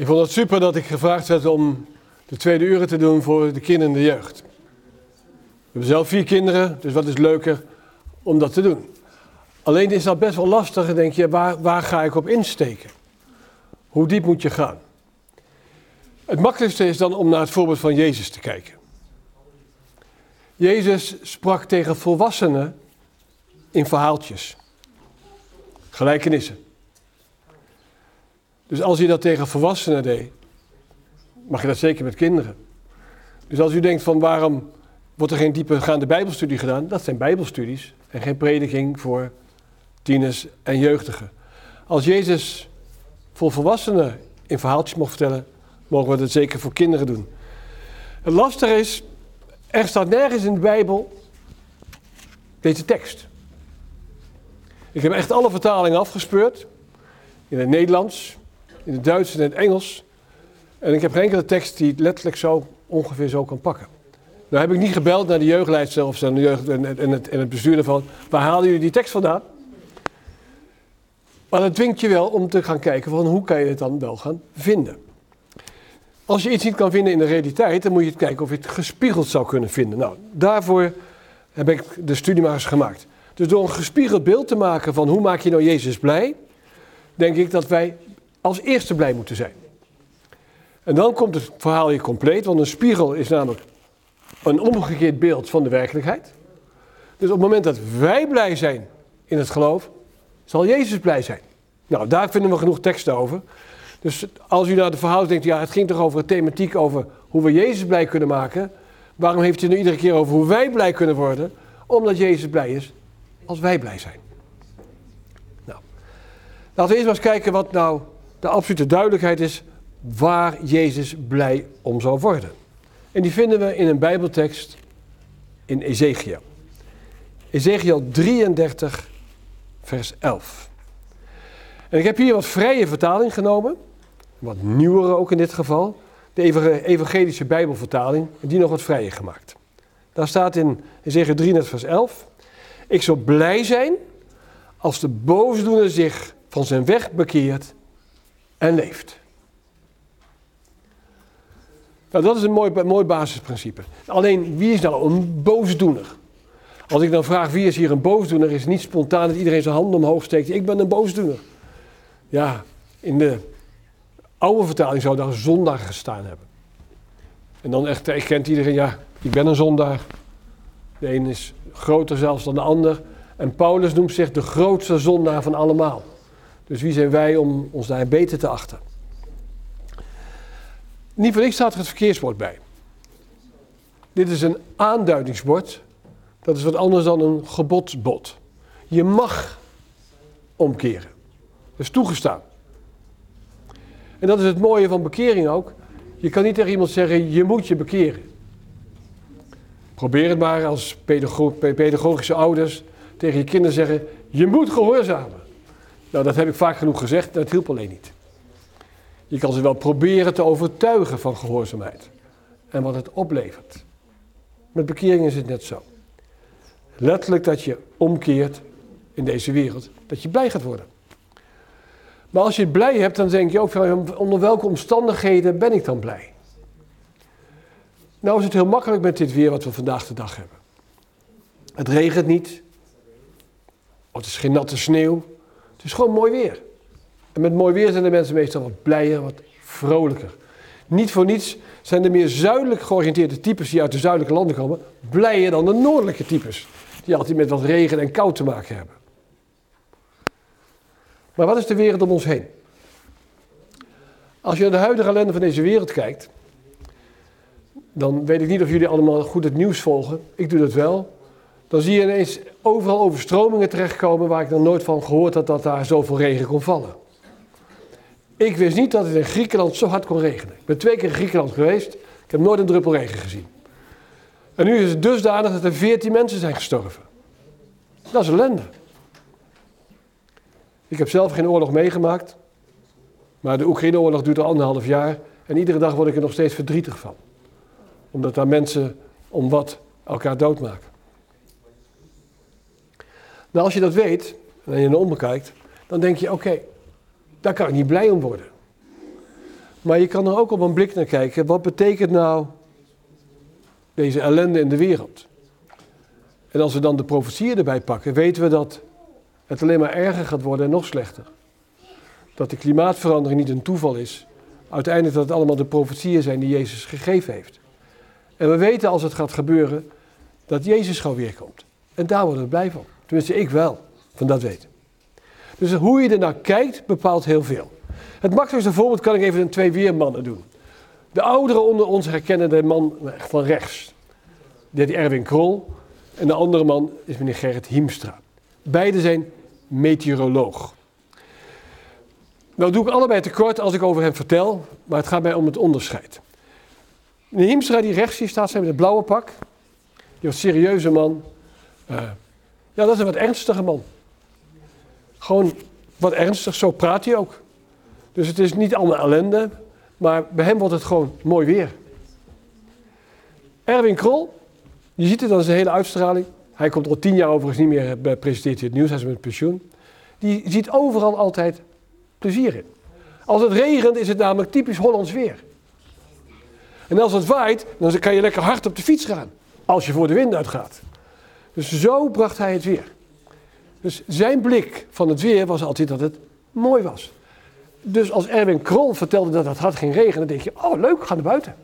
Ik vond het super dat ik gevraagd werd om de tweede uren te doen voor de kinderen en de jeugd. We hebben zelf vier kinderen, dus wat is leuker om dat te doen. Alleen is dat best wel lastig, denk je, waar, waar ga ik op insteken? Hoe diep moet je gaan? Het makkelijkste is dan om naar het voorbeeld van Jezus te kijken. Jezus sprak tegen volwassenen in verhaaltjes, gelijkenissen. Dus als hij dat tegen volwassenen deed, mag je dat zeker met kinderen. Dus als u denkt van waarom wordt er geen diepegaande bijbelstudie gedaan, dat zijn bijbelstudies en geen prediking voor tieners en jeugdigen. Als Jezus voor volwassenen in verhaaltjes mocht vertellen, mogen we dat zeker voor kinderen doen. Het lastige is, er staat nergens in de Bijbel deze tekst. Ik heb echt alle vertalingen afgespeurd. In het Nederlands, in het Duits en in het Engels. En ik heb geen enkele tekst die het letterlijk zo ongeveer zo kan pakken. Nou heb ik niet gebeld naar de jeugdleidster of de jeugd en, het, en het bestuur van waar halen jullie die tekst vandaan? Maar dat dwingt je wel om te gaan kijken van hoe kan je het dan wel gaan vinden. Als je iets niet kan vinden in de realiteit, dan moet je kijken of je het gespiegeld zou kunnen vinden. Nou, daarvoor heb ik de studie maar eens gemaakt. Dus door een gespiegeld beeld te maken van hoe maak je nou Jezus blij, denk ik dat wij als eerste blij moeten zijn. En dan komt het verhaal hier compleet, want een spiegel is namelijk een omgekeerd beeld van de werkelijkheid. Dus op het moment dat wij blij zijn in het geloof, zal Jezus blij zijn. Nou, daar vinden we genoeg teksten over. Dus als u naar de verhaal denkt, ja, het ging toch over een thematiek over hoe we Jezus blij kunnen maken. Waarom heeft u nu iedere keer over hoe wij blij kunnen worden? Omdat Jezus blij is als wij blij zijn. Nou, laten we eerst maar eens kijken wat nou de absolute duidelijkheid is waar Jezus blij om zou worden. En die vinden we in een Bijbeltekst in Ezekiel. Ezekiel 33, vers 11. En ik heb hier wat vrije vertaling genomen, wat nieuwere ook in dit geval, de evangelische Bijbelvertaling, die nog wat vrijer gemaakt. Daar staat in Ezekiel 33, vers 11, ik zal blij zijn als de boosdoener zich van zijn weg bekeert en leeft. Nou, dat is een mooi, mooi basisprincipe. Alleen, wie is nou een boosdoener? Als ik dan vraag wie is hier een boosdoener, is het niet spontaan dat iedereen zijn hand omhoog steekt. Ik ben een boosdoener. Ja, in de oude vertaling zou daar zondag gestaan hebben. En dan echt erkent iedereen, ja, ik ben een zondaar. De een is groter zelfs dan de ander. En Paulus noemt zich de grootste zondaar van allemaal. Dus wie zijn wij om ons daar beter te achten? Niet voor niks staat er het verkeersbord bij. Dit is een aanduidingsbord. Dat is wat anders dan een gebodsbod. Je mag omkeren. Dat is toegestaan. En dat is het mooie van bekering ook. Je kan niet tegen iemand zeggen, je moet je bekeren. Probeer het maar als pedagogische ouders tegen je kinderen zeggen, je moet gehoorzamen. Nou, dat heb ik vaak genoeg gezegd, dat hielp alleen niet. Je kan ze wel proberen te overtuigen van gehoorzaamheid en wat het oplevert. Met bekering is het net zo. Letterlijk dat je omkeert in deze wereld, dat je blij gaat worden. Maar als je het blij hebt, dan denk je ook van onder welke omstandigheden ben ik dan blij? Nou is het heel makkelijk met dit weer wat we vandaag de dag hebben. Het regent niet. Het is geen natte sneeuw. Het is gewoon mooi weer. En met mooi weer zijn de mensen meestal wat blijer, wat vrolijker. Niet voor niets zijn de meer zuidelijk georiënteerde types die uit de zuidelijke landen komen, blijer dan de noordelijke types. Die altijd met wat regen en koud te maken hebben. Maar wat is de wereld om ons heen? Als je naar de huidige ellende van deze wereld kijkt, dan weet ik niet of jullie allemaal goed het nieuws volgen. Ik doe dat wel. Dan zie je ineens overal overstromingen terechtkomen waar ik nog nooit van gehoord had dat daar zoveel regen kon vallen. Ik wist niet dat het in Griekenland zo hard kon regenen. Ik ben twee keer in Griekenland geweest. Ik heb nooit een druppel regen gezien. En nu is het dusdanig dat er veertien mensen zijn gestorven. Dat is ellende. Ik heb zelf geen oorlog meegemaakt. Maar de Oekraïne-oorlog duurt al anderhalf jaar. En iedere dag word ik er nog steeds verdrietig van. Omdat daar mensen om wat elkaar doodmaken. Nou, als je dat weet en je naar om kijkt, dan denk je: oké, daar kan ik niet blij om worden. Maar je kan er ook op een blik naar kijken. Wat betekent nou deze ellende in de wereld? En als we dan de profetieën erbij pakken, weten we dat het alleen maar erger gaat worden en nog slechter. Dat de klimaatverandering niet een toeval is. Uiteindelijk dat het allemaal de profetieën zijn die Jezus gegeven heeft. En we weten als het gaat gebeuren dat Jezus gauw weer komt. En daar worden we blij van. Tenminste, ik wel, van dat weten. Dus hoe je er naar kijkt, bepaalt heel veel. Het makkelijkste voorbeeld kan ik even in twee weermannen doen. De ouderen onder ons herkennen de man van rechts. Heet Erwin Krol. En de andere man is meneer Gerrit Hiemstra. Beide zijn meteoroloog. Nou doe ik allebei tekort als ik over hem vertel, maar het gaat mij om het onderscheid. Meneer Hiemstra die rechts hier staat, zijn met het blauwe pak. Die was serieuze man. Uh, ja, dat is een wat ernstige man. Gewoon wat ernstig, zo praat hij ook. Dus het is niet allemaal ellende, maar bij hem wordt het gewoon mooi weer. Erwin Krol, je ziet het aan zijn hele uitstraling. Hij komt al tien jaar overigens niet meer, eh, presenteert het nieuws, hij is met pensioen. Die ziet overal altijd plezier in. Als het regent is het namelijk typisch Hollands weer. En als het waait, dan kan je lekker hard op de fiets gaan. Als je voor de wind uitgaat. Dus zo bracht hij het weer. Dus zijn blik van het weer was altijd dat het mooi was. Dus als Erwin Krol vertelde dat het hard ging regenen, dan denk je, oh leuk, gaan naar buiten.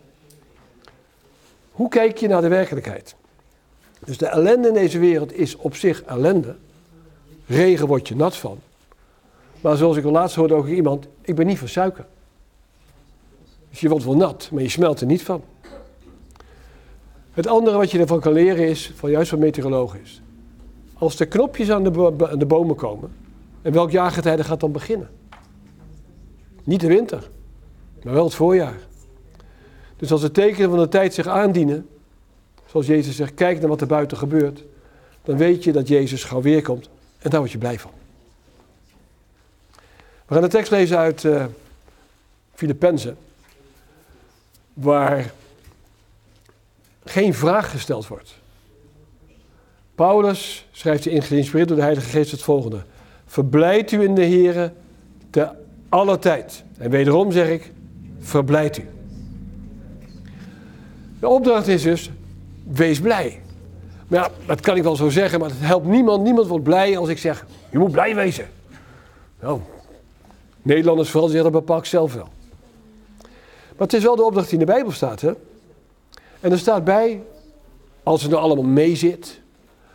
Hoe kijk je naar de werkelijkheid? Dus de ellende in deze wereld is op zich ellende. Regen word je nat van. Maar zoals ik al laatst hoorde ook iemand, ik ben niet van suiker. Dus je wordt wel nat, maar je smelt er niet van. Het andere wat je ervan kan leren is, van juist van meteorologen is. Als de knopjes aan de, aan de bomen komen, en welk jaargetijde gaat dan beginnen? Niet de winter, maar wel het voorjaar. Dus als de tekenen van de tijd zich aandienen, zoals Jezus zegt, kijk naar wat er buiten gebeurt, dan weet je dat Jezus gauw weer komt en daar word je blij van. We gaan de tekst lezen uit uh, Filippenzen, waar geen vraag gesteld wordt. Paulus schrijft in geïnspireerd door de Heilige Geest het volgende. Verblijd u in de Here te alle tijd. En wederom zeg ik, verblijd u. De opdracht is dus, wees blij. Maar ja, dat kan ik wel zo zeggen, maar het helpt niemand. Niemand wordt blij als ik zeg, je moet blij wezen. Nou, Nederlanders vooral zeggen, dat bepaal zelf wel. Maar het is wel de opdracht die in de Bijbel staat. Hè? En er staat bij, als het nou allemaal meezit,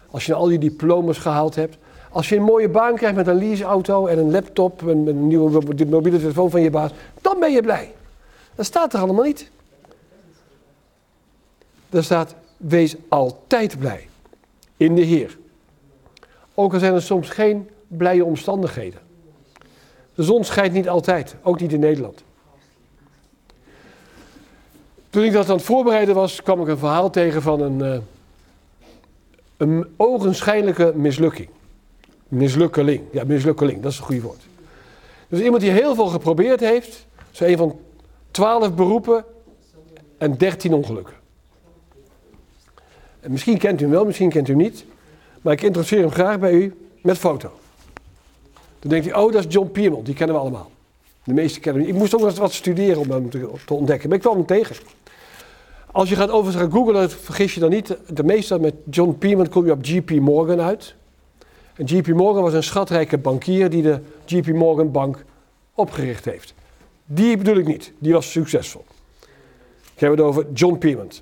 als je al die diploma's gehaald hebt, als je een mooie baan krijgt met een leaseauto en een laptop en een nieuwe mobiele telefoon van je baas, dan ben je blij. Dat staat er allemaal niet. Er staat, wees altijd blij in de Heer. Ook al zijn er soms geen blije omstandigheden. De zon schijnt niet altijd, ook niet in Nederland. Toen ik dat aan het voorbereiden was, kwam ik een verhaal tegen van een, uh, een ogenschijnlijke mislukking. Mislukkeling, ja mislukkeling, dat is een goede woord. Dus iemand die heel veel geprobeerd heeft, zo een van twaalf beroepen en dertien ongelukken. En misschien kent u hem wel, misschien kent u hem niet, maar ik introduceer hem graag bij u met foto. Dan denkt hij, oh dat is John Piermont, die kennen we allemaal. De meeste kennen hem Ik moest ook wat studeren om hem te, te ontdekken, maar ik kwam hem tegen. Als je gaat overigens gaan googlen, vergis je dan niet, de meeste met John Piermont kom je op JP Morgan uit. En JP Morgan was een schatrijke bankier die de JP Morgan Bank opgericht heeft. Die bedoel ik niet, die was succesvol. Ik heb het over John Piermont.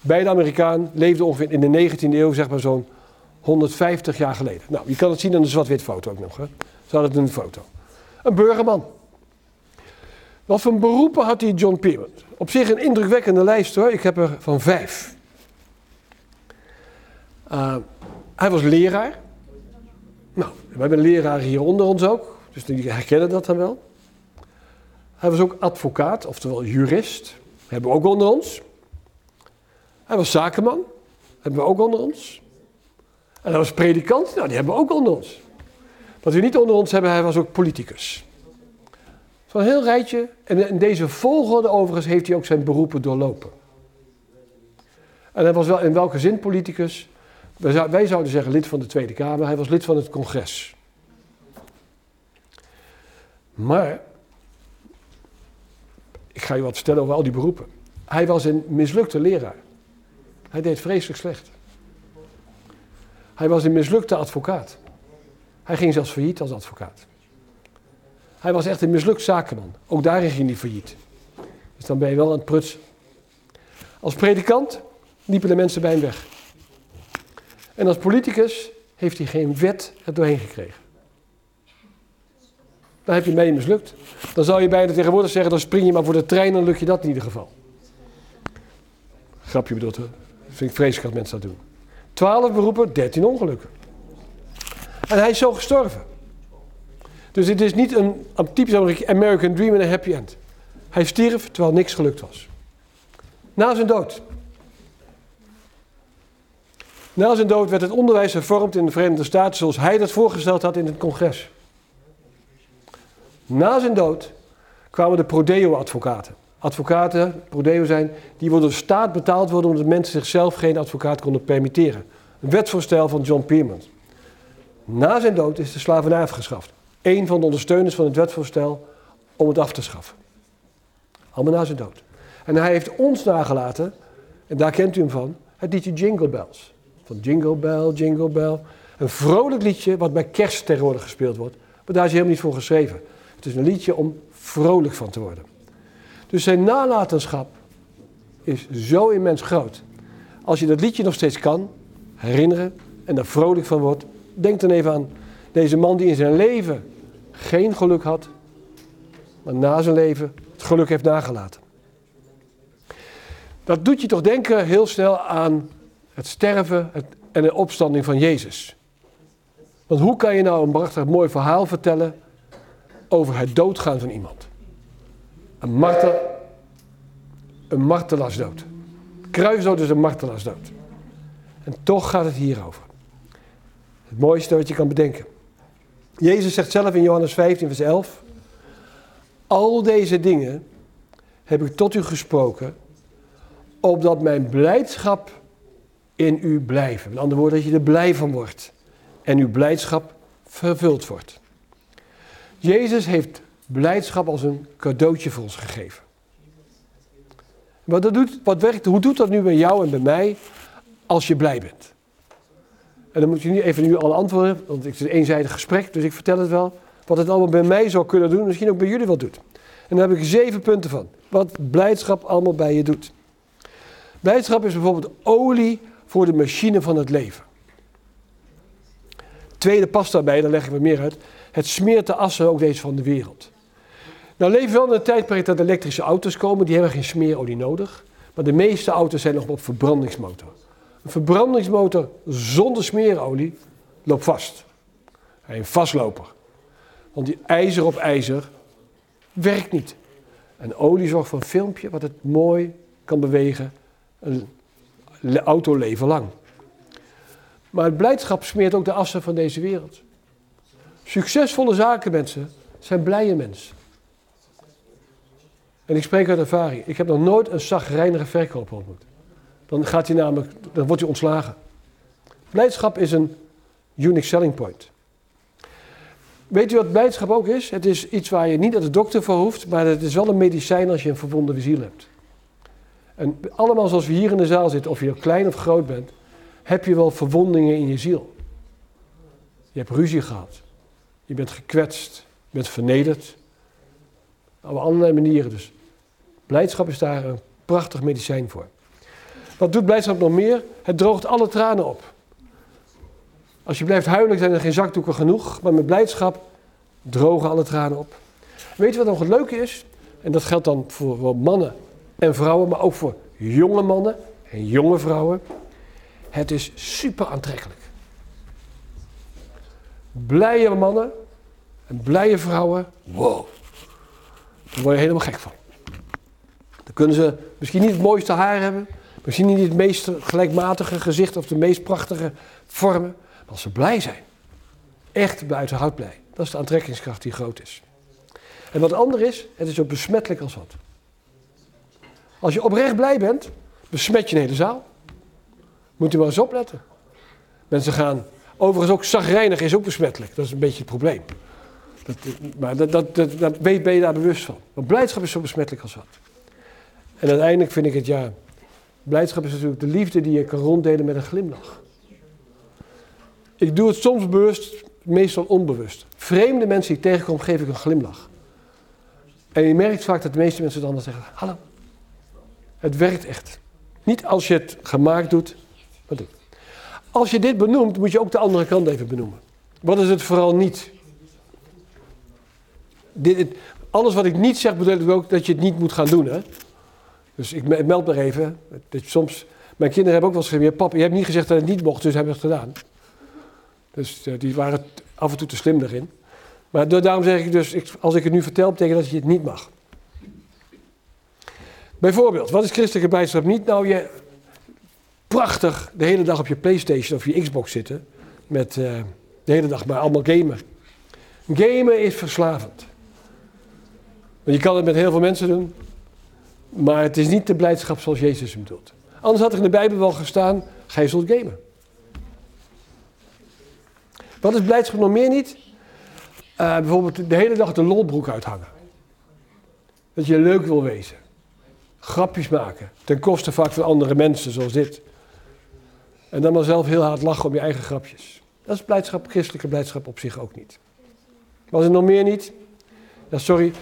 Beide Amerikaan leefden ongeveer in de 19e eeuw, zeg maar zo'n 150 jaar geleden. Nou, je kan het zien aan de zwart-wit foto ook nog. Hè? Ze hadden een foto. Een burgerman. Wat voor beroepen had die John Piermont? Op zich een indrukwekkende lijst hoor. Ik heb er van vijf. Uh, hij was leraar. Nou, we hebben leraren hier onder ons ook. Dus die herkennen dat dan wel. Hij was ook advocaat, oftewel jurist. Hebben we ook onder ons. Hij was zakenman. Hebben we ook onder ons. En hij was predikant. Nou, die hebben we ook onder ons. Wat we niet onder ons hebben, hij was ook politicus. Zo'n heel rijtje. En in deze volgorde overigens heeft hij ook zijn beroepen doorlopen. En hij was wel in welke zin politicus? Wij zouden zeggen lid van de Tweede Kamer. Hij was lid van het congres. Maar ga je wat vertellen over al die beroepen. Hij was een mislukte leraar. Hij deed vreselijk slecht. Hij was een mislukte advocaat. Hij ging zelfs failliet als advocaat. Hij was echt een mislukt zakenman. Ook daarin ging hij failliet. Dus dan ben je wel aan het prutsen. Als predikant liepen de mensen bij hem weg. En als politicus heeft hij geen wet er doorheen gekregen. Dan heb je mee mislukt. Dan zou je bijna tegenwoordig zeggen, dan spring je maar voor de trein, dan lukt je dat in ieder geval. Grapje bedoeld, hè? vind ik vreselijk als mensen dat doen. Twaalf beroepen, dertien ongelukken. En hij is zo gestorven. Dus het is niet een, een typisch American dream en een happy end. Hij stierf terwijl niks gelukt was. Na zijn dood. Na zijn dood werd het onderwijs hervormd in de Verenigde Staten zoals hij dat voorgesteld had in het congres. Na zijn dood kwamen de Prodeo-advocaten. Advocaten, Prodeo zijn, die door de staat betaald worden omdat mensen zichzelf geen advocaat konden permitteren. Een wetsvoorstel van John Pierman. Na zijn dood is de slavernij afgeschaft. Een van de ondersteuners van het wetsvoorstel om het af te schaffen. Allemaal na zijn dood. En hij heeft ons nagelaten, en daar kent u hem van, het liedje Jingle Bells. Van Jingle Bell, Jingle Bell. Een vrolijk liedje wat bij kerst tegenwoordig gespeeld wordt. Maar daar is hij helemaal niet voor geschreven. Het is een liedje om vrolijk van te worden. Dus zijn nalatenschap is zo immens groot. Als je dat liedje nog steeds kan herinneren en daar vrolijk van wordt, denk dan even aan deze man die in zijn leven geen geluk had, maar na zijn leven het geluk heeft nagelaten. Dat doet je toch denken heel snel aan het sterven en de opstanding van Jezus. Want hoe kan je nou een prachtig mooi verhaal vertellen over het doodgaan van iemand? Een martel, een martelaarsdood. Kruisdood is een martelaarsdood. En toch gaat het hierover. Het mooiste wat je kan bedenken. Jezus zegt zelf in Johannes 15, vers 11: Al deze dingen heb ik tot u gesproken, opdat mijn blijdschap in u blijven. Met andere woorden, dat je er blij van wordt en uw blijdschap vervuld wordt. Jezus heeft blijdschap als een cadeautje voor ons gegeven. Wat doet, wat werkt, hoe doet dat nu bij jou en bij mij als je blij bent? En dan moet je niet even nu al antwoorden, want het is een eenzijdig gesprek, dus ik vertel het wel. Wat het allemaal bij mij zou kunnen doen, misschien ook bij jullie wat doet. En daar heb ik zeven punten van. Wat blijdschap allemaal bij je doet. Blijdschap is bijvoorbeeld olie voor de machine van het leven. Tweede past daarbij, daar leg ik wat meer uit. Het smeert de assen ook deze van de wereld. Nou leven we wel in een tijdperk dat elektrische auto's komen, die hebben geen smeerolie nodig. Maar de meeste auto's zijn nog op verbrandingsmotor. Een verbrandingsmotor zonder smeerolie loopt vast. Een vastloper. Want die ijzer op ijzer werkt niet. En olie zorgt voor een filmpje wat het mooi kan bewegen. Een auto leven lang. Maar het blijdschap smeert ook de assen van deze wereld. Succesvolle zakenmensen zijn blije mensen. En ik spreek uit ervaring. Ik heb nog nooit een zagrijnige verkoper ontmoet. Dan, gaat hij namelijk, dan wordt hij ontslagen. Blijdschap is een unique selling point. Weet u wat blijdschap ook is? Het is iets waar je niet naar de dokter voor hoeft, maar het is wel een medicijn als je een verwonde ziel hebt. En allemaal zoals we hier in de zaal zitten, of je klein of groot bent, heb je wel verwondingen in je ziel. Je hebt ruzie gehad. Je bent gekwetst. Je bent vernederd. Op allerlei manieren dus. Blijdschap is daar een prachtig medicijn voor. Wat doet blijdschap nog meer? Het droogt alle tranen op. Als je blijft huilen zijn er geen zakdoeken genoeg, maar met blijdschap drogen alle tranen op. Weet je wat nog het leuke is? En dat geldt dan voor mannen en vrouwen, maar ook voor jonge mannen en jonge vrouwen. Het is super aantrekkelijk. Blije mannen en blije vrouwen, wow. Daar word je helemaal gek van. Dan kunnen ze misschien niet het mooiste haar hebben, misschien niet het meest gelijkmatige gezicht of de meest prachtige vormen, maar als ze blij zijn, echt buiten hout blij, dat is de aantrekkingskracht die groot is. En wat ander is, het is zo besmettelijk als wat. Als je oprecht blij bent, besmet je een hele zaal. Moet u maar eens opletten. Mensen gaan, overigens ook zagrijnig is ook besmettelijk. Dat is een beetje het probleem. Dat, maar dat, dat, dat, dat ben je daar bewust van. Want blijdschap is zo besmettelijk als wat. En uiteindelijk vind ik het, ja, blijdschap is natuurlijk de liefde die je kan ronddelen met een glimlach. Ik doe het soms bewust, meestal onbewust. Vreemde mensen die ik tegenkom, geef ik een glimlach. En je merkt vaak dat de meeste mensen dan zeggen, hallo. Het werkt echt. Niet als je het gemaakt doet, maar. Als je dit benoemt, moet je ook de andere kant even benoemen. Wat is het vooral niet? Dit, alles wat ik niet zeg, betekent ook dat je het niet moet gaan doen. Hè? Dus ik meld maar even. Dat soms, mijn kinderen hebben ook wel eens gezegd: Papa, je hebt niet gezegd dat het niet mocht, dus hebben we het gedaan. Dus uh, die waren af en toe te slim erin. Maar daarom zeg ik dus: ik, als ik het nu vertel, betekent dat je het niet mag. Bijvoorbeeld, wat is christelijke blijdschap niet? Nou, je prachtig de hele dag op je PlayStation of je Xbox zitten. Met uh, de hele dag maar allemaal gamen. Gamen is verslavend. Want je kan het met heel veel mensen doen. Maar het is niet de blijdschap zoals Jezus hem doet. Anders had er in de Bijbel wel gestaan: gij zult gamen. Wat is blijdschap nog meer niet? Uh, bijvoorbeeld de hele dag de lolbroek uithangen. Dat je leuk wil wezen. Grapjes maken. Ten koste vaak van andere mensen, zoals dit. En dan maar zelf heel hard lachen om je eigen grapjes. Dat is blijdschap, christelijke blijdschap op zich ook niet. Was er nog meer niet? Ja, sorry,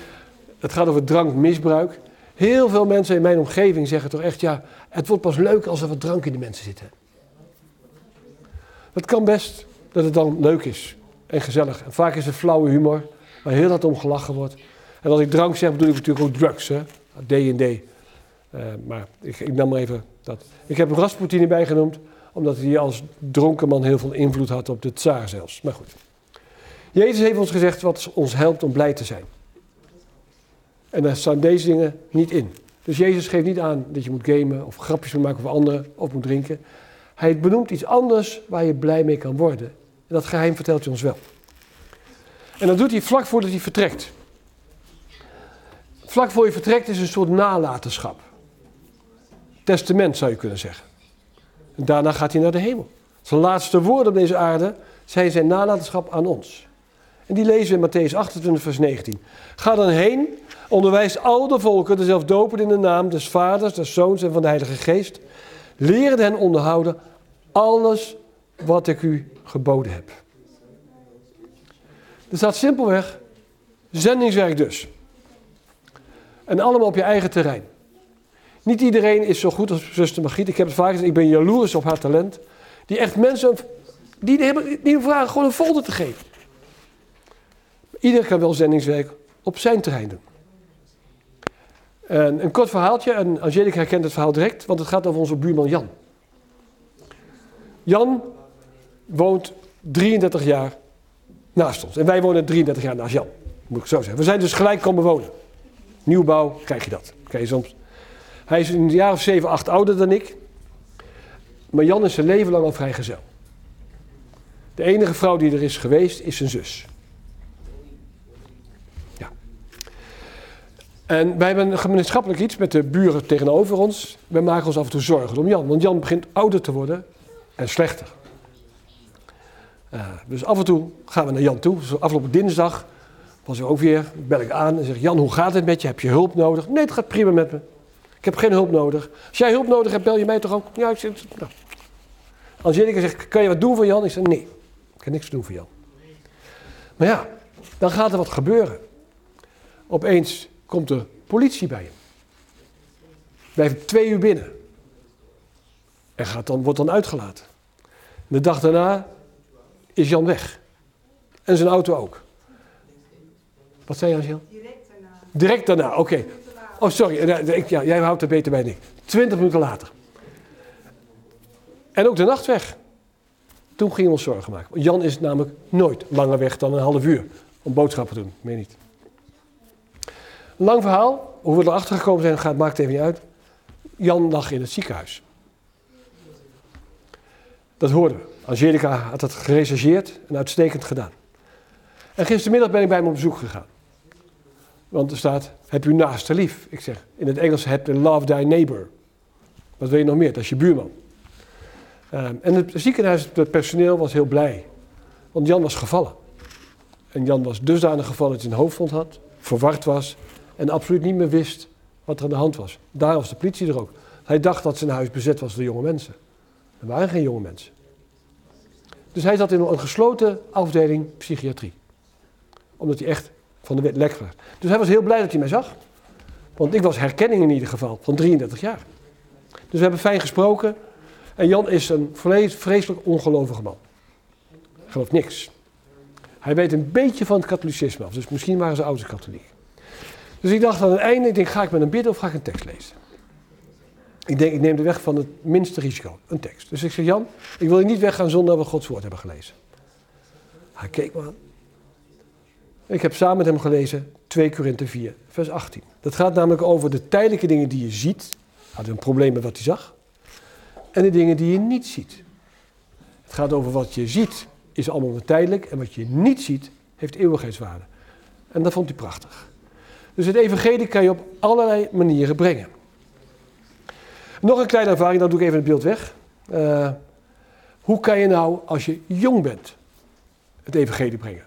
het gaat over drankmisbruik. Heel veel mensen in mijn omgeving zeggen toch echt, ja, het wordt pas leuk als er wat drank in de mensen zitten. Het kan best dat het dan leuk is en gezellig. En vaak is het flauwe humor, waar heel hard om gelachen wordt. En als ik drank zeg, bedoel ik natuurlijk ook drugs, hè. D&D. Uh, maar ik, ik nam maar even dat. Ik heb Rasputin erbij genoemd, omdat hij als dronken man heel veel invloed had op de tsaar zelfs. Maar goed. Jezus heeft ons gezegd wat ons helpt om blij te zijn. En daar staan deze dingen niet in. Dus Jezus geeft niet aan dat je moet gamen of grapjes moet maken over anderen of moet drinken. Hij benoemt iets anders waar je blij mee kan worden. En dat geheim vertelt hij ons wel. En dat doet hij vlak voordat hij vertrekt. Vlak voor je vertrekt is een soort nalatenschap. Testament zou je kunnen zeggen. En daarna gaat hij naar de hemel. Zijn laatste woorden op deze aarde zijn zijn nalatenschap aan ons. En die lezen we in Matthäus 28, vers 19. Ga dan heen, onderwijs al de volken, dezelfde dopen in de naam des Vaders, des Zoons en van de Heilige Geest. Leer hen onderhouden alles wat ik u geboden heb. Er staat simpelweg zendingswerk dus. En allemaal op je eigen terrein. Niet iedereen is zo goed als zuster Margriet. Ik heb het vaak gezegd, ik ben jaloers op haar talent. Die echt mensen, die, hebben, die vragen gewoon een folder te geven. Iedereen kan wel zendingswerk op zijn terrein doen. En een kort verhaaltje, en Angelica herkent het verhaal direct, want het gaat over onze buurman Jan. Jan woont 33 jaar naast ons. En wij wonen 33 jaar naast Jan, moet ik zo zeggen. We zijn dus gelijk komen wonen. Nieuwbouw, krijg je dat. Krijg je soms. Hij is een jaar of 7, 8 ouder dan ik. Maar Jan is zijn leven lang al vrijgezel. De enige vrouw die er is geweest, is zijn zus. En wij hebben een gemeenschappelijk iets met de buren tegenover ons. Wij maken ons af en toe zorgen om Jan, want Jan begint ouder te worden en slechter. Uh, dus af en toe gaan we naar Jan toe. Dus afgelopen dinsdag was er ook weer, bel ik aan en zeg Jan, hoe gaat het met je? Heb je hulp nodig? Nee, het gaat prima met me. Ik heb geen hulp nodig. Als jij hulp nodig hebt, bel je mij toch ook? Ja, ik zeg, nou. Angelica zegt, kan je wat doen voor Jan? Ik zeg, nee, ik kan niks doen voor Jan. Maar ja, dan gaat er wat gebeuren. Opeens komt de politie bij hem. Blijft twee uur binnen. En gaat dan, wordt dan uitgelaten. De dag daarna is Jan weg. En zijn auto ook. Wat zei je, Angel? Direct daarna. Direct daarna, oké. Oh, sorry. Ja, jij houdt er beter bij dan ik. Twintig minuten later. En ook de nacht weg. Toen gingen we ons zorgen maken. Jan is namelijk nooit langer weg dan een half uur. Om boodschappen te doen, meen niet. Lang verhaal, hoe we erachter gekomen zijn, gaat, maakt even niet uit. Jan lag in het ziekenhuis. Dat hoorden we. Angelica had dat gerechercheerd en uitstekend gedaan. En gistermiddag ben ik bij hem op bezoek gegaan. Want er staat, heb u naaste lief. Ik zeg, in het Engels heb love thy neighbor. Wat wil je nog meer? Dat is je buurman. Um, en het ziekenhuis, het personeel was heel blij. Want Jan was gevallen. En Jan was dusdanig gevallen dat hij een hoofdwond had, verward was en absoluut niet meer wist wat er aan de hand was. Daar was de politie er ook. Hij dacht dat zijn huis bezet was door jonge mensen. Er waren geen jonge mensen. Dus hij zat in een gesloten afdeling psychiatrie. Omdat hij echt van de wet lek was. Dus hij was heel blij dat hij mij zag. Want ik was herkenning in ieder geval, van 33 jaar. Dus we hebben fijn gesproken. En Jan is een vreselijk ongelovige man. Gelooft niks. Hij weet een beetje van het katholicisme af. Dus misschien waren ze ouders katholiek. Dus ik dacht aan het einde, ik denk, ga ik met hem bidden of ga ik een tekst lezen? Ik denk, ik neem de weg van het minste risico, een tekst. Dus ik zeg, Jan, ik wil niet weggaan zonder dat we Gods woord hebben gelezen. Hij keek me aan. Ik heb samen met hem gelezen 2 Korinthe 4, vers 18. Dat gaat namelijk over de tijdelijke dingen die je ziet. Hij had een probleem met wat hij zag. En de dingen die je niet ziet. Het gaat over wat je ziet, is allemaal tijdelijk. En wat je niet ziet, heeft eeuwigheidswaarde. En dat vond hij prachtig. Dus het evangelie kan je op allerlei manieren brengen. Nog een kleine ervaring, dan doe ik even het beeld weg. Uh, hoe kan je nou, als je jong bent, het evangelie brengen?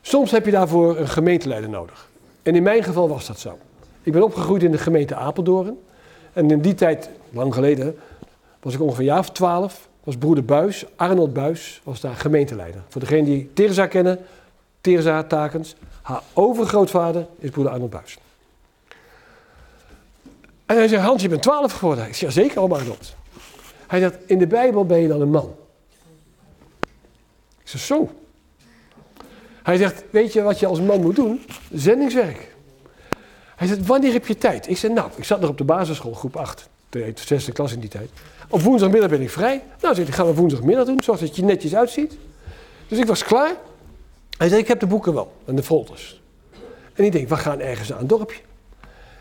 Soms heb je daarvoor een gemeenteleider nodig. En in mijn geval was dat zo. Ik ben opgegroeid in de gemeente Apeldoorn. En in die tijd, lang geleden, was ik ongeveer een jaar of twaalf. Was broeder Buis, Arnold Buis, was daar gemeenteleider. Voor degenen die Teresa kennen, Teresa Takens. Haar overgrootvader is broeder Arnold Buis. En hij zegt, Hans, je bent twaalf geworden. Ik zeg, zeker, oma Arnold. Hij zegt, in de Bijbel ben je dan een man. Ik zeg, zo. Hij zegt, weet je wat je als man moet doen? Zendingswerk. Hij zegt, wanneer heb je tijd? Ik zeg, nou, ik zat nog op de basisschool, groep 8. De zesde klas in die tijd. Op woensdagmiddag ben ik vrij. Nou, zeg ik, gaan we woensdagmiddag doen, zodat het je netjes uitziet. Dus ik was klaar. Hij zei, ik heb de boeken wel en de folders. En ik denk, we gaan ergens naar een dorpje.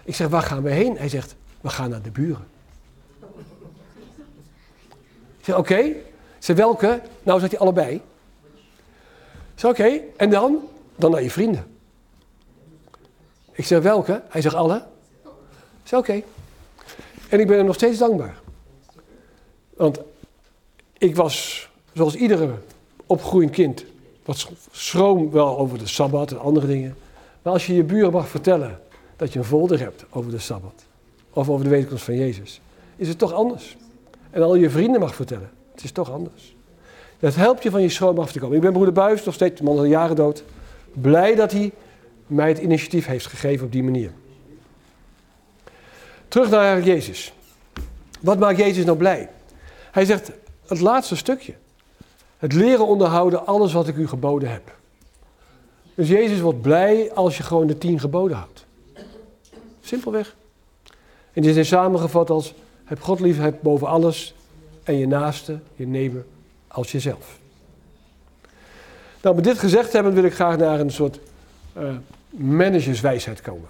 Ik zeg, waar gaan we heen? Hij zegt, we gaan naar de buren. Ik zeg, oké. Okay. Zeg, welke? Nou, zegt hij allebei. Ik zeg, oké. En dan? Dan naar je vrienden. Ik zeg, welke? Hij zegt, alle. Ik zeg, oké. En ik ben hem nog steeds dankbaar. Want ik was, zoals iedere opgroeiend kind, wat schroom wel over de Sabbat en andere dingen. Maar als je je buren mag vertellen dat je een folder hebt over de Sabbat. Of over de wederkomst van Jezus. Is het toch anders. En al je vrienden mag vertellen. Het is toch anders. Dat helpt je van je schroom af te komen. Ik ben broeder Buis, nog steeds, de man al jaren dood. Blij dat hij mij het initiatief heeft gegeven op die manier. Terug naar Jezus. Wat maakt Jezus nou blij? Hij zegt, het laatste stukje. Het leren onderhouden alles wat ik u geboden heb. Dus Jezus wordt blij als je gewoon de tien geboden houdt. Simpelweg. En dit is samengevat als: heb God lief, heb boven alles en je naaste, je nemen als jezelf. Nou, met dit gezegd hebben wil ik graag naar een soort uh, managerswijsheid komen.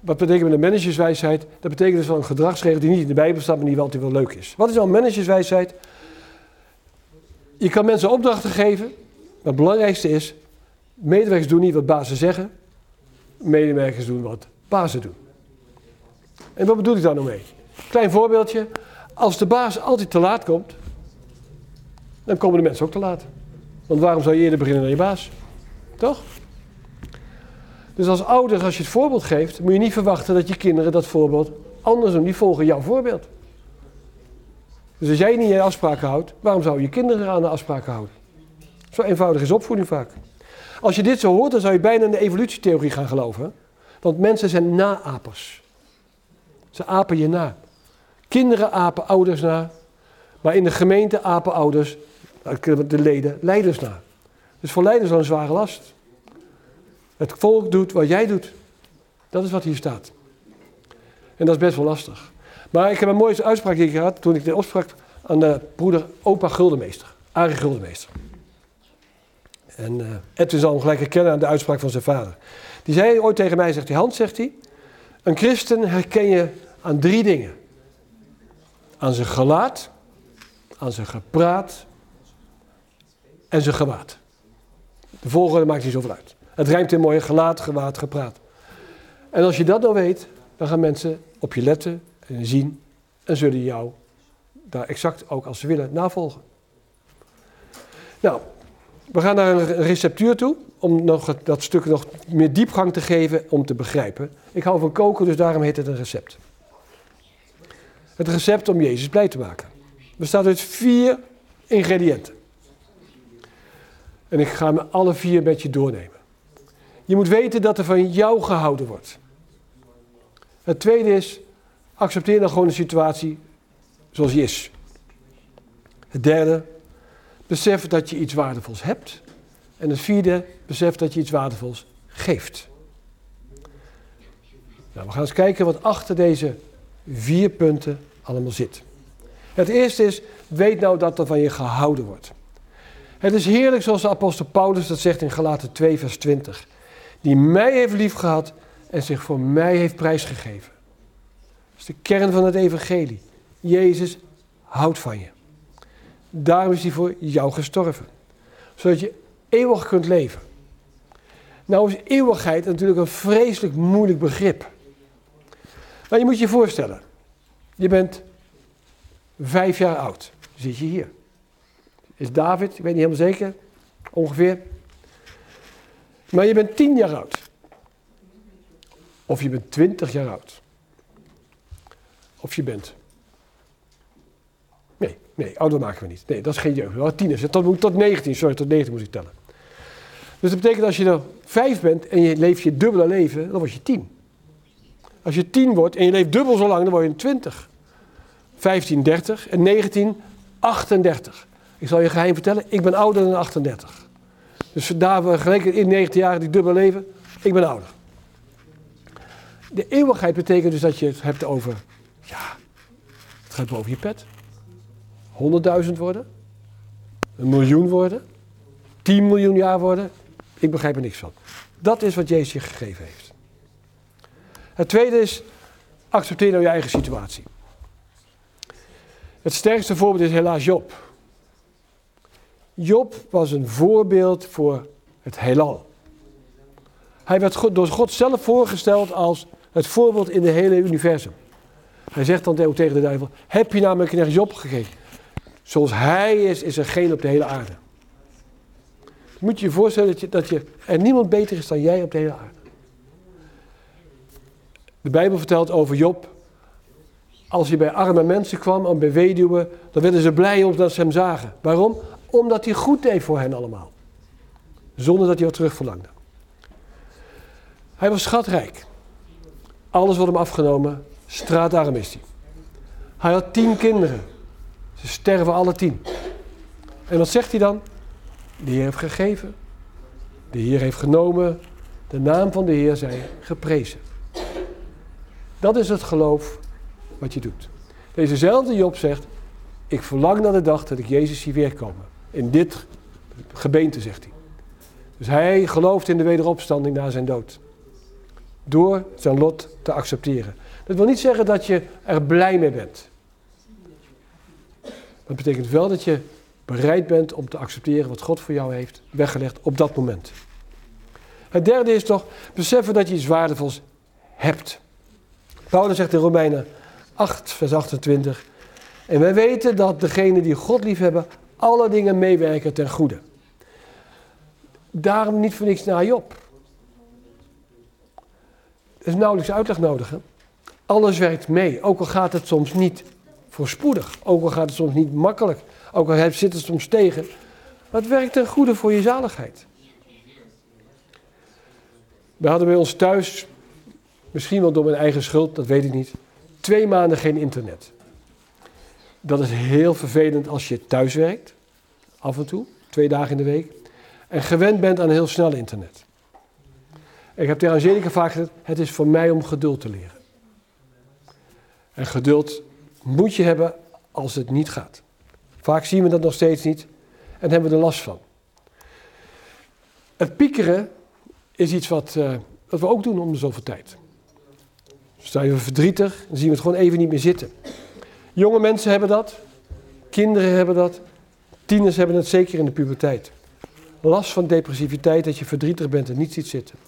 Wat betekent een managerswijsheid? Dat betekent dus wel een gedragsregel die niet in de Bijbel staat, maar die wel altijd wel leuk is. Wat is nou een managerswijsheid? Je kan mensen opdrachten geven, maar het belangrijkste is, medewerkers doen niet wat bazen zeggen, medewerkers doen wat bazen doen. En wat bedoel ik daar nou mee? Klein voorbeeldje. Als de baas altijd te laat komt, dan komen de mensen ook te laat. Want waarom zou je eerder beginnen dan je baas? Toch? Dus als ouders, als je het voorbeeld geeft, moet je niet verwachten dat je kinderen dat voorbeeld anders doen. Die volgen jouw voorbeeld. Dus als jij niet je afspraken houdt, waarom zou je kinderen aan de afspraken houden? Zo eenvoudig is opvoeding vaak. Als je dit zo hoort, dan zou je bijna in de evolutietheorie gaan geloven. Want mensen zijn naapers. Ze apen je na. Kinderen apen ouders na. Maar in de gemeente apen ouders, de leden, leiders na. Dus voor leiders is een zware last. Het volk doet wat jij doet. Dat is wat hier staat. En dat is best wel lastig. Maar ik heb een mooie uitspraak gehad toen ik de opsprak aan de broeder opa Guldenmeester. Arie Guldenmeester. En uh, Edwin zal hem gelijk herkennen aan de uitspraak van zijn vader. Die zei ooit tegen mij, zegt hij, Hans, zegt hij, een christen herken je aan drie dingen. Aan zijn gelaat, aan zijn gepraat en zijn gewaad. De volgende maakt niet zoveel uit. Het rijmt in mooi gelaat, gewaad, gepraat. En als je dat nou weet, dan gaan mensen op je letten en zien en zullen jou daar exact ook als ze willen navolgen. Nou, We gaan naar een receptuur toe om nog dat stuk nog meer diepgang te geven om te begrijpen. Ik hou van koken, dus daarom heet het een recept. Het recept om Jezus blij te maken. Bestaat uit vier ingrediënten. En ik ga me alle vier met je doornemen. Je moet weten dat er van jou gehouden wordt. Het tweede is, accepteer dan gewoon de situatie zoals die is. Het derde, besef dat je iets waardevols hebt. En het vierde, besef dat je iets waardevols geeft. Nou, we gaan eens kijken wat achter deze vier punten allemaal zit. Het eerste is, weet nou dat er van je gehouden wordt. Het is heerlijk zoals de apostel Paulus dat zegt in Galaten 2 vers 20. Die mij heeft liefgehad en zich voor mij heeft prijsgegeven. Is de kern van het evangelie. Jezus houdt van je. Daarom is hij voor jou gestorven. Zodat je eeuwig kunt leven. Nou is eeuwigheid natuurlijk een vreselijk moeilijk begrip. Maar je moet je voorstellen. Je bent vijf jaar oud. Zit je hier. Is David, ik weet niet helemaal zeker, ongeveer. Maar je bent tien jaar oud. Of je bent twintig jaar oud. Of je bent Nee, nee, ouder maken we niet. Nee, dat is geen jeugd. Tieners. Tot, tot 19, sorry, tot 19 moet ik tellen. Dus dat betekent als je er vijf bent en je leeft je dubbele leven, dan word je tien. Als je tien wordt en je leeft dubbel zo lang, dan word je 20. 15, 30 en 19, 38. Ik zal je geheim vertellen, ik ben ouder dan 38. Dus daar gelijk in 19 jaar die dubbele leven, ik ben ouder. De eeuwigheid betekent dus dat je het hebt over, ja, het gaat boven je pet. 100.000 worden? Een miljoen worden? 10 miljoen jaar worden? Ik begrijp er niks van. Dat is wat Jezus je gegeven heeft. Het tweede is, accepteer nou je eigen situatie. Het sterkste voorbeeld is helaas Job. Job was een voorbeeld voor het heelal. Hij werd door God zelf voorgesteld als het voorbeeld in het hele universum. Hij zegt dan tegen de duivel: Heb je namelijk mijn Job gegeven? Zoals hij is, is er geen op de hele aarde. Moet je je voorstellen dat, je, dat je, er niemand beter is dan jij op de hele aarde. De Bijbel vertelt over Job. Als hij bij arme mensen kwam en bij weduwen, dan werden ze blij omdat ze hem zagen. Waarom? Omdat hij goed deed voor hen allemaal. Zonder dat hij wat terug verlangde. Hij was schatrijk. Alles wordt hem afgenomen. Straatarm is hij. Hij had tien kinderen. Ze sterven alle tien. En wat zegt hij dan? De Heer heeft gegeven. De Heer heeft genomen. De naam van de Heer zij geprezen. Dat is het geloof wat je doet. Dezezelfde Job zegt, ik verlang naar de dag dat ik Jezus zie weerkomen. In dit gebeente, zegt hij. Dus hij gelooft in de wederopstanding na zijn dood. Door zijn lot te accepteren. Dat wil niet zeggen dat je er blij mee bent. Dat betekent wel dat je bereid bent om te accepteren wat God voor jou heeft weggelegd op dat moment. Het derde is toch beseffen dat je iets waardevols hebt. Paulus zegt in Romeinen 8, vers 28. En wij weten dat degenen die God liefhebben, alle dingen meewerken ten goede. Daarom niet voor niks naar Job. Er is nauwelijks uitleg nodig. Hè? Alles werkt mee, ook al gaat het soms niet voorspoedig. Ook al gaat het soms niet makkelijk. Ook al zit het soms tegen. Maar het werkt ten goede voor je zaligheid. We hadden bij ons thuis, misschien wel door mijn eigen schuld, dat weet ik niet, twee maanden geen internet. Dat is heel vervelend als je thuis werkt, af en toe, twee dagen in de week, en gewend bent aan heel snel internet. Ik heb tegen Angelica vaak gezegd, het is voor mij om geduld te leren. En geduld moet je hebben als het niet gaat. Vaak zien we dat nog steeds niet en hebben we er last van. Het piekeren is iets wat, uh, wat we ook doen om de zoveel tijd. Stel je verdrietig, dan zien we het gewoon even niet meer zitten. Jonge mensen hebben dat, kinderen hebben dat, tieners hebben het zeker in de puberteit. Last van depressiviteit, dat je verdrietig bent en niet ziet zitten.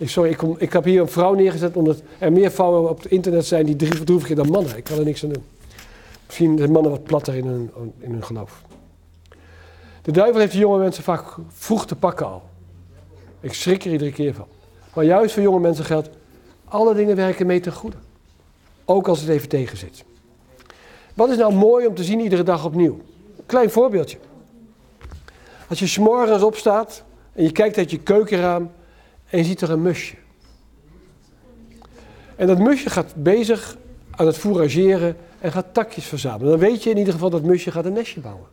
Ik, sorry, ik, kom, ik heb hier een vrouw neergezet omdat er meer vrouwen op het internet zijn die drie verdroeviger dan mannen. Ik kan er niks aan doen. Misschien zijn mannen wat platter in hun, in hun geloof. De duivel heeft de jonge mensen vaak vroeg te pakken al. Ik schrik er iedere keer van. Maar juist voor jonge mensen geldt, alle dingen werken mee ten goede. Ook als het even tegen zit. Wat is nou mooi om te zien iedere dag opnieuw? Klein voorbeeldje. Als je s'morgens opstaat en je kijkt uit je keukenraam en je ziet er een musje. En dat musje gaat bezig aan het fourageren en gaat takjes verzamelen. Dan weet je in ieder geval dat musje gaat een nestje bouwen.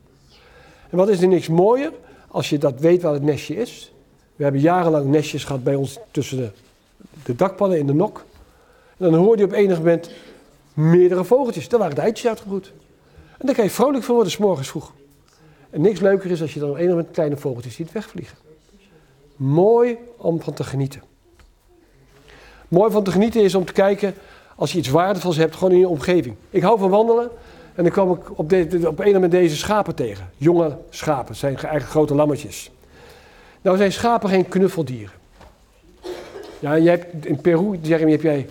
En wat is er niks mooier als je dat weet waar het nestje is? We hebben jarenlang nestjes gehad bij ons tussen de, de dakpannen in de nok. En dan hoorde je op enig moment meerdere vogeltjes. Daar waren de eitjes uitgebroed. En daar kan je vrolijk van worden, s morgens vroeg. En niks leuker is als je dan op enig moment kleine vogeltjes ziet wegvliegen. Mooi om van te genieten. Mooi van te genieten is om te kijken als je iets waardevols hebt, gewoon in je omgeving. Ik hou van wandelen en dan kwam ik op, de, op een moment deze schapen tegen. Jonge schapen, zijn eigenlijk grote lammetjes. Nou zijn schapen geen knuffeldieren. Ja, jij hebt, in Peru, Jeremy, heb jij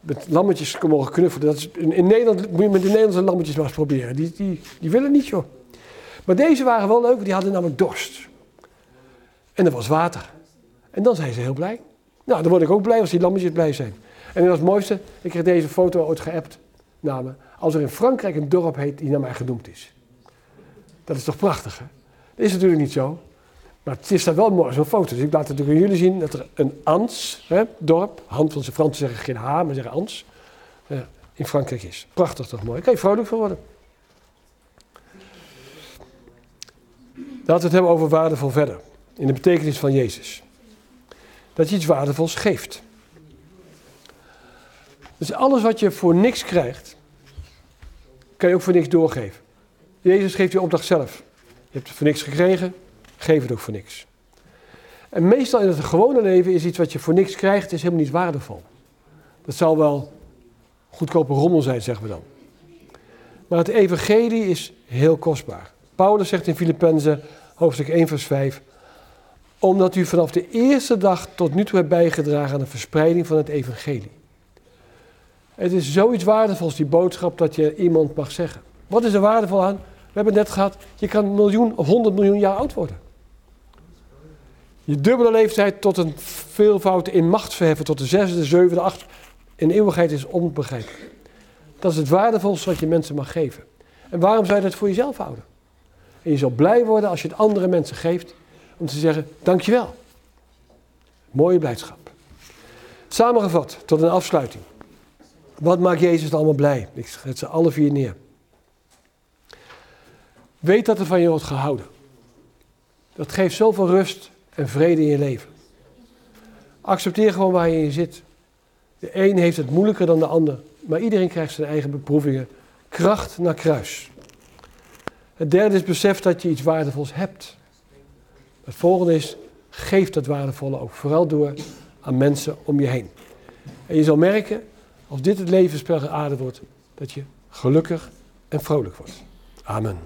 met lammetjes mogen knuffelen. Dat is, in, Nederland moet je met de Nederlandse lammetjes maar eens proberen. Die, die, die willen niet, joh. Maar deze waren wel leuk, die hadden namelijk dorst. En er was water. En dan zijn ze heel blij. Nou, dan word ik ook blij als die lammetjes blij zijn. En het mooiste, ik kreeg deze foto ooit geappt naar me. Als er in Frankrijk een dorp heet die naar mij genoemd is. Dat is toch prachtig, hè? Dat is natuurlijk niet zo. Maar het is daar wel mooi, zo'n foto. Dus ik laat het natuurlijk aan jullie zien dat er een Ans, hè, dorp, hand van zijn Fransen zeggen geen H, maar zeggen Ans, eh, in Frankrijk is. Prachtig toch mooi. Kan je vrolijk van worden. Laten we het hebben over waardevol verder. In de betekenis van Jezus. Dat je iets waardevols geeft. Dus alles wat je voor niks krijgt, kan je ook voor niks doorgeven. Jezus geeft je opdracht zelf. Je hebt het voor niks gekregen, geef het ook voor niks. En meestal in het gewone leven is iets wat je voor niks krijgt, is helemaal niet waardevol. Dat zal wel goedkope rommel zijn, zeggen we dan. Maar het evangelie is heel kostbaar. Paulus zegt in Filippenzen, hoofdstuk 1, vers 5, omdat u vanaf de eerste dag tot nu toe hebt bijgedragen aan de verspreiding van het evangelie. Het is zoiets waardevols, die boodschap, dat je iemand mag zeggen. Wat is er waardevol aan? We hebben het net gehad, je kan een miljoen of honderd miljoen jaar oud worden. Je dubbele leeftijd tot een veelvoud in macht verheffen, tot de zesde, de zevende, acht in eeuwigheid is onbegrijpelijk. Dat is het waardevolste wat je mensen mag geven. En waarom zou je dat voor jezelf houden? En je zal blij worden als je het andere mensen geeft, om te zeggen, dankjewel. Mooie blijdschap. Samengevat, tot een afsluiting. Wat maakt Jezus allemaal blij? Ik zet ze alle vier neer. Weet dat er van je wordt gehouden. Dat geeft zoveel rust en vrede in je leven. Accepteer gewoon waar je in zit. De een heeft het moeilijker dan de ander, maar iedereen krijgt zijn eigen beproevingen. Kracht naar kruis. Het derde is besef dat je iets waardevols hebt. Het volgende is, geef dat waardevolle ook vooral door aan mensen om je heen. En je zal merken, als dit het levensspel aarde wordt, dat je gelukkig en vrolijk wordt. Amen.